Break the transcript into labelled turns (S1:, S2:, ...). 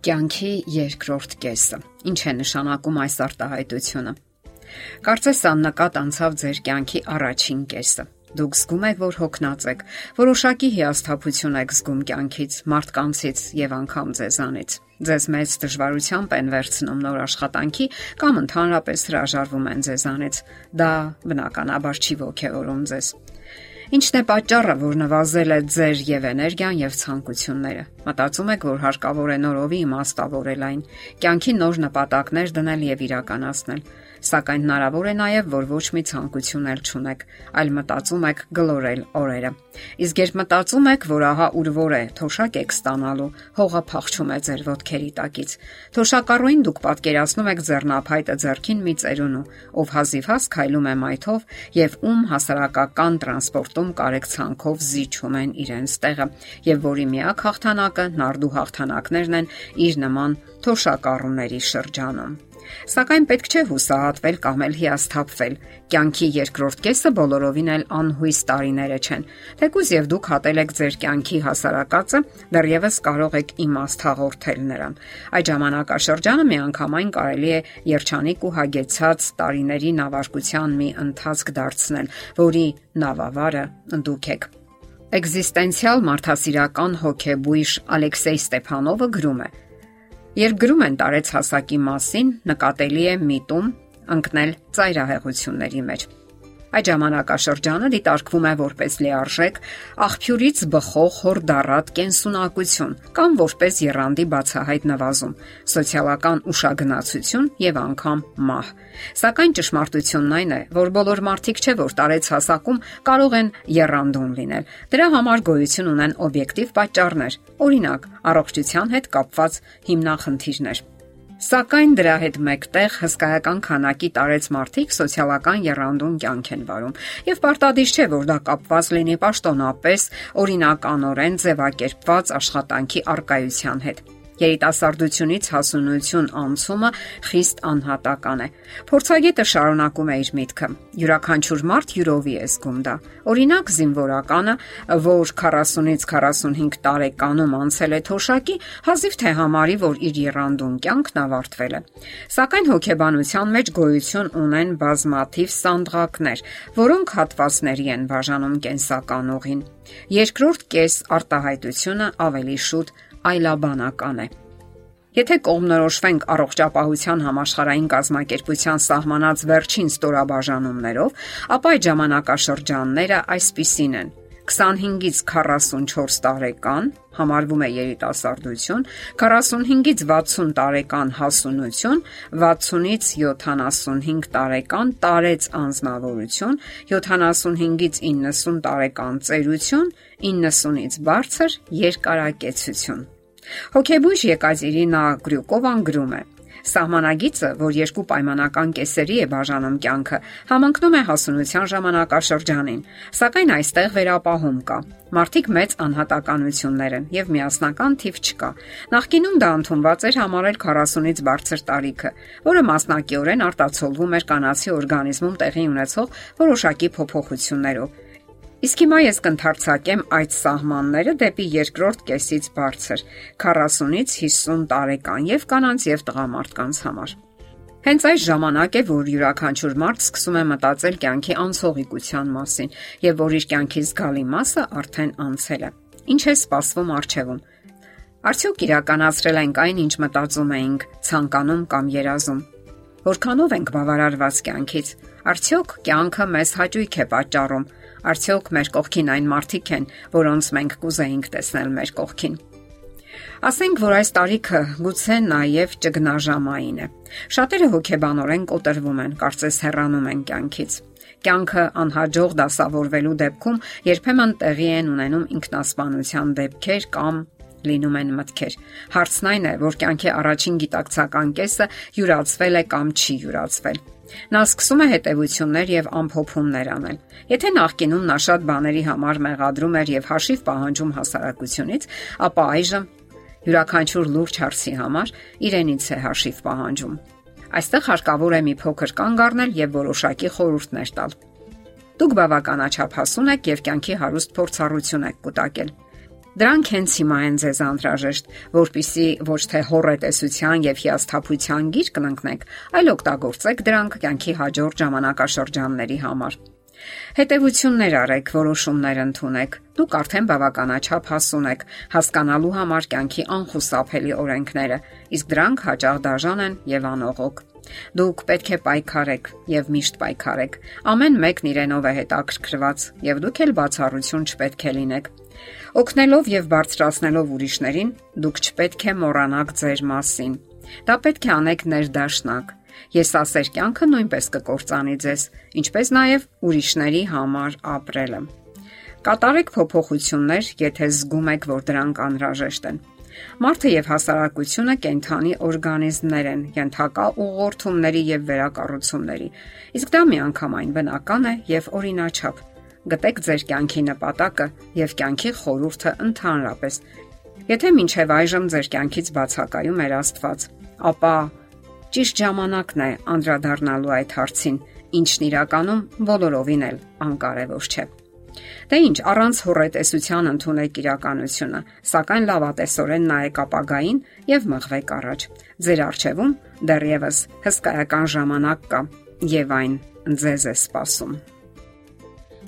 S1: Կյանքի երկրորդ կեսը։ Ինչ է նշանակում այս արտահայտությունը։ Կարծես աննկատ անցավ ձեր կյանքի առաջին կեսը։ Դուք զգում եք, որ հոգնած եք, որոշակի հիասթափություն եք զգում կյանքից, մարդկանցից եւ անգամ ձեզանից։ Ձեզ մեծ դժվարությամբ են վերցնում նոր աշխատանքի կամ ընդհանրապես հրաժարվում են ձեզանից։ Դա բնականաբար չի ողջևորում ձեզ։ Ինչն է պատճառը, որ նվազել է ձեր եւ էներգիան եւ ցանկությունները։ Մտածում եք, որ հարկավոր է նորովի իմաստավորել այն, կյանքի նոր նպատակներ դնել եւ իրականացնել սակայն հնարավոր է նաև, որ ոչ մի ցանկություն էլ չունեք, այլ մտածում եք գլորել օրերը։ Իսկ երբ մտածում եք, որ ահա ուրվոր է, թոշակ եք ստանալու, հողը փախչում է ձեր ոտքերի տակից։ Թոշակառուին դուք պատկերացնում եք ձեռնափայտը ձեռքին մի ծերունու, ով հազիվհազ քայլում է մայթով եւ ում հասարակական տրանսպորտում կարեկցանքով զիջում են իրենց տեղը, եւ որի միակ հաղթանակը նարդու հաղթանակներն են իր նման թոշակառուների շրջանում։ Սակայն պետք չէ հուսահատվել կամ էլ հիասթափվել։ Կյանքի երկրորդ կեսը բոլորովին էլ անհույս տարիները չեն։ Թեկուզ եւ դուք հատել եք ձեր կյանքի հասարակածը, դեռևս կարող եք իմաստ հաղորդել նրան։ Այդ ժամանակաշրջանը միանգամայն կարելի է երջանիկ ու հագեցած տարիների նավարկության մի ընթացք դարձնել, որի նավավարը դուք եք։ Էգզիստենցիալ մարդասիրական հոգեբույժ Ալեքսեյ Ստեփանովը գրում է. Երբ գրում են տարեց հասակի մասին, նկատելի է միտում ընկնել ծայրահեղությունների մեջ։ Այդ ժամանակաշրջանը դիտարկվում է որպես լիարժեք աղբյուրից բխող հորդառատ կենսունակություն կամ որպես երանդի բացահայտ նվազում, սոցիալական ուշագնացություն եւ անգամ մահ։ Սակայն ճշմարտությունն այն է, որ բոլոր մարդիկ չէ որ տարեց հասակում կարող են երանդուն լինել։ Դրա համար գոյություն ունեն օբյեկտիվ պատճառներ, օրինակ, առողջության հետ կապված հիմնախնդիրներ Սակայն դրա հետ մեկտեղ հսկայական քանակի տարեց մարդիկ սոցիալական երանդուն կյանք են վարում։ Եվ պարտադիր չէ, որ դա կապված լինի պաշտոնապես օրինականորեն ձևակերպված աշխատանքի արկայության հետ երիտասարդությունից հասունություն անցումը խիստ անհատական է։ Փորձագետը շարունակում է իր միտքը. յուրաքանչյուր մարդ յուրովի է զգում դա։ Օրինակ զինվորականը, որ 40-ից 45 տարեկանում անցել է թոշակի, հազիվ թե համարի, որ իր երանդուն կյանքն ավարտվել է։ Սակայն հոգեբանության մեջ գոյություն ունեն բազմաթիվ սանդղակներ, որոնք հատվածների են բաժանում կենսական ուղին։ Երկրորդ կես արտահայտությունը ավելի շուտ այլաբանական է։ Եթե կողմնորոշվենք առողջապահության համաշխարհային կազմակերպության սահմանած վերջին ստորաբաժանումներով, ապա այդ ժամանակաշրջանները այսպիսին են. 25-ից 44 տարեկան համարվում է երիտասարդություն, 45-ից 60 տարեկան հասունություն, 60-ից 75 տարեկան տարեց անznավորություն, 75-ից 90 տարեկան ծերություն, 90-ից բարձր երկարակեցություն։ Հոգեբույժ Եկատերինա Գրյուկովան գրում է. Սահմանագիծը, որ երկու պայմանական կեսերի է բաժանում կյանքը, համընկնում է հասունության ժամանակաշրջանին, սակայն այստեղ վերապահում կա։ Մարդիկ մեծ անհատականություններ են եւ միասնական թիվ չկա։ Նախկինում դա ընդունված էր համարել 40-ից բարձր տարիքը, որը մասնակիորեն արտացոլվում էր կանացի օրգանիզմում տեղի ունեցող որոշակի փոփոխություններով Իսկ հիմա ես կընթարցակեմ այդ սահմանները դեպի երկրորդ կեսից բարձր 40-ից 50 տարեկան եւ կանանց եւ տղամարդկանց համար։ Հենց այս ժամանակ է, որ յուրաքանչյուր մարդ սկսում է մտածել կյանքի անցողիկության մասին եւ որ իր կյանքի զգալի մասը արդեն անցել է։ Ինչ է սպասվում արժևում։ Արդյոք իրականացրել ենք այն, ինչ մտածում էինք, ցանկանում կամ երազում։ Որքանով ենք բավարարված կյանքից։ Արդյոք կյանքը մեզ հաճույք է պատճառում Արդյոք մեր կողքին այն մարդիկ են, որոնց մենք կուզեինք տեսնել մեր կողքին։ Ասենք որ այս տարիքը գուցե նաև ճգնաժամային է։ Շատերը հոգեբանորեն կոտրվում են, կարծես հեռանում են կյանքից։ Կյանքը անհաջող դասավորվելու դեպքում երբեմն տեղի են ունենում ինքնասպանության դեպքեր կամ լինում են մտքեր։ Հարցն այն է, որ կյանքի առաջին գիտակցական կեսը յուրացվել է կամ չի յուրացվել։ Նա սկսում է հետևություններ եւ ամփոփումներ անել։ Եթե նախկինում նա շատ բաների համար մեղադրում էր եւ հաշիվ պահանջում հասարակությունից, ապա այժմ յուրաքանչյուր լուրջ հարցի համար իրենից է հաշիվ պահանջում։ Այստեղ հարկավոր է մի փոքր կանգ առնել եւ որոշակի խորհուրդներ տալ։ Դուք բավականաչափ հասուն եք եւ կյանքի հարուստ փորձառություն եք կուտակել։ Դրանք հենց հիմա են ձեզ անհրաժեշտ, որpիսի ոչ թե հորետեսության եւ հիասթափության գիրք կընկնեք, այլ օգտագործեք դրանք կյանքի հաջորդ ժամանակաշրջանների համար։ Հետևություններ արեք, որոշումներ ընդունեք։ Դուք արդեն բավականաչափ հասուն եք հասկանալու համար կյանքի անխուսափելի օրենքները, իսկ դրանք հաճախ դաժան են եւ անողոք։ Դուք պետք է պայքարեք եւ միշտ պայքարեք։ Ամեն մեկն իրենով է հետաքրքրված եւ դուք էլ բացառություն չպետք է լինեք։ Օգնելով եւ բարձրացնելով ուրիշներին, դուք չպետք է մոռանաք ձեր մասին։ Դա պետք է անեք ներդաշնակ։ Ես ասեր կյանքը նույնպես կկործանի ձեզ, ինչպես նաև ուրիշների համար ապրելը։ Կատարեք փոփոխություններ, եթե զգում եք, որ դրանք անհրաժեշտ են։ Մարդը եւ հասարակությունը կենթանի օրգանիզմներ են, ենթակա ուղղորդումների եւ վերակառուցումների։ Իսկ դա միանգամայն բնական է եւ օրինաչափ։ Գտեք ձեր կյանքի նպատակը եւ կյանքի խորհուրդը ընդհանրապես։ Եթե մինչև այժմ ձեր կյանքից բացակայում էր Աստված, ապա ճիշտ ժամանակն է անդրադառնալու այդ հարցին, ինչն իրականում բոլորովին էլ անկարևոր չէ։ Դե ինչ, առանց հորետեսության ընդունեք իրականությունը, սակայն լավատեսորեն նայեք ապագային եւ մղվեք առաջ։ Ձեր արջևում դեռևս հսկայական ժամանակ կա եւ այն ձեզ է սպասում։